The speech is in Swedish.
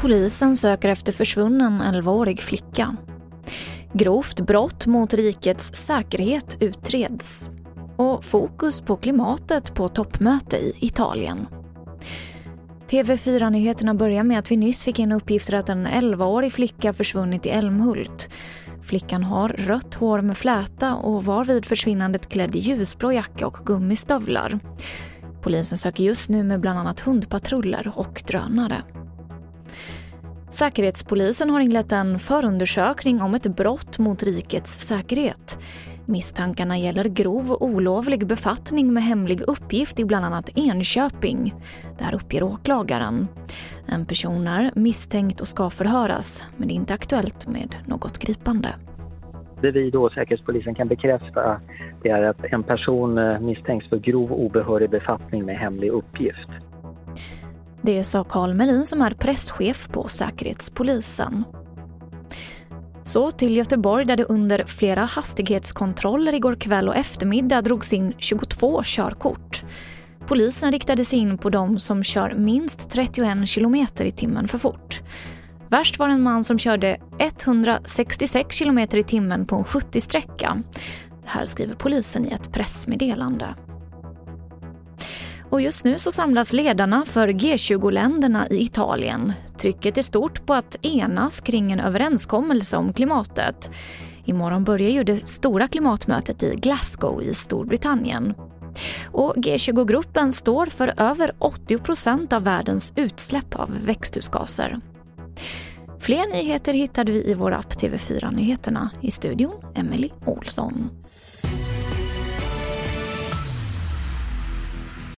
Polisen söker efter försvunnen 11-årig flicka. Grovt brott mot rikets säkerhet utreds. Och fokus på klimatet på toppmöte i Italien. TV4-nyheterna börjar med att vi nyss fick in uppgifter att en 11-årig flicka försvunnit i Älmhult. Flickan har rött hår med fläta och var vid försvinnandet klädd i ljusblå jacka och gummistövlar. Polisen söker just nu med bland annat hundpatruller och drönare. Säkerhetspolisen har inlett en förundersökning om ett brott mot rikets säkerhet. Misstankarna gäller grov olovlig befattning med hemlig uppgift i bland annat Enköping. Det här uppger åklagaren. En person är misstänkt och ska förhöras, men det är inte aktuellt med något gripande. Det vi då, Säkerhetspolisen, kan bekräfta det är att en person eh, misstänks för grov obehörig befattning med hemlig uppgift. Det sa Carl Melin som är presschef på Säkerhetspolisen. Så till Göteborg där det under flera hastighetskontroller igår kväll och eftermiddag drogs in 22 körkort. Polisen riktade sig in på de som kör minst 31 kilometer i timmen för fort. Värst var en man som körde 166 kilometer i timmen på en 70-sträcka. Det här skriver polisen i ett pressmeddelande. Och just nu så samlas ledarna för G20-länderna i Italien. Trycket är stort på att enas kring en överenskommelse om klimatet. Imorgon börjar ju det stora klimatmötet i Glasgow i Storbritannien. Och G20-gruppen står för över 80 procent av världens utsläpp av växthusgaser. Fler nyheter hittar du i vår app TV4 Nyheterna. I studion Emily Olsson.